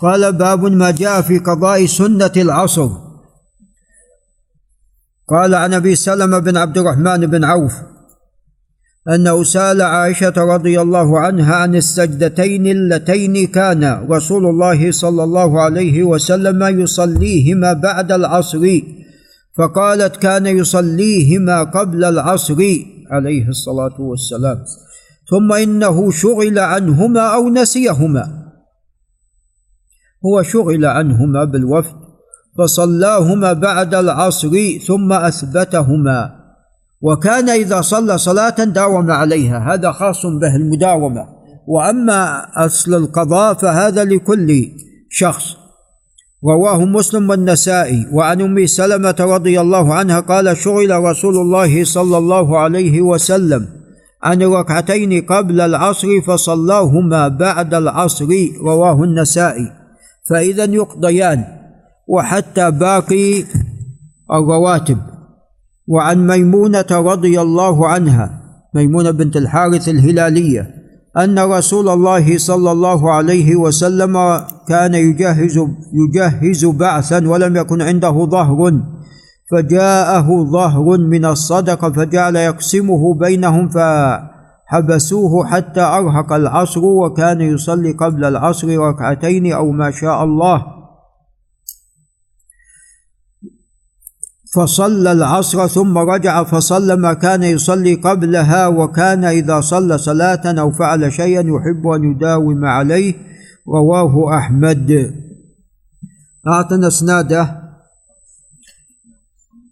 قال باب ما جاء في قضاء سنة العصر. قال عن أبي سلمة بن عبد الرحمن بن عوف انه سال عائشة رضي الله عنها عن السجدتين اللتين كان رسول الله صلى الله عليه وسلم يصليهما بعد العصر فقالت كان يصليهما قبل العصر عليه الصلاة والسلام ثم إنه شغل عنهما أو نسيهما. هو شغل عنهما بالوفد فصلاهما بعد العصر ثم أثبتهما. وكان إذا صلى صلاة داوم عليها هذا خاص به المداومة. وأما أصل القضاء فهذا لكل شخص. رواه مسلم والنسائي. وعن أم سلمة رضي الله عنها قال شغل رسول الله صلى الله عليه وسلم عن ركعتين قبل العصر فصلاهما بعد العصر رواه النسائي. فإذا يقضيان وحتى باقي الرواتب. وعن ميمونة رضي الله عنها ميمونة بنت الحارث الهلالية أن رسول الله صلى الله عليه وسلم كان يجهز يجهز بعثا ولم يكن عنده ظهر فجاءه ظهر من الصدقة فجعل يقسمه بينهم فحبسوه حتى أرهق العصر وكان يصلي قبل العصر ركعتين أو ما شاء الله. فصلى العصر ثم رجع فصلى ما كان يصلي قبلها وكان إذا صلى صلاة أو فعل شيئا يحب أن يداوم عليه. رواه أحمد. أعطنا إسناده.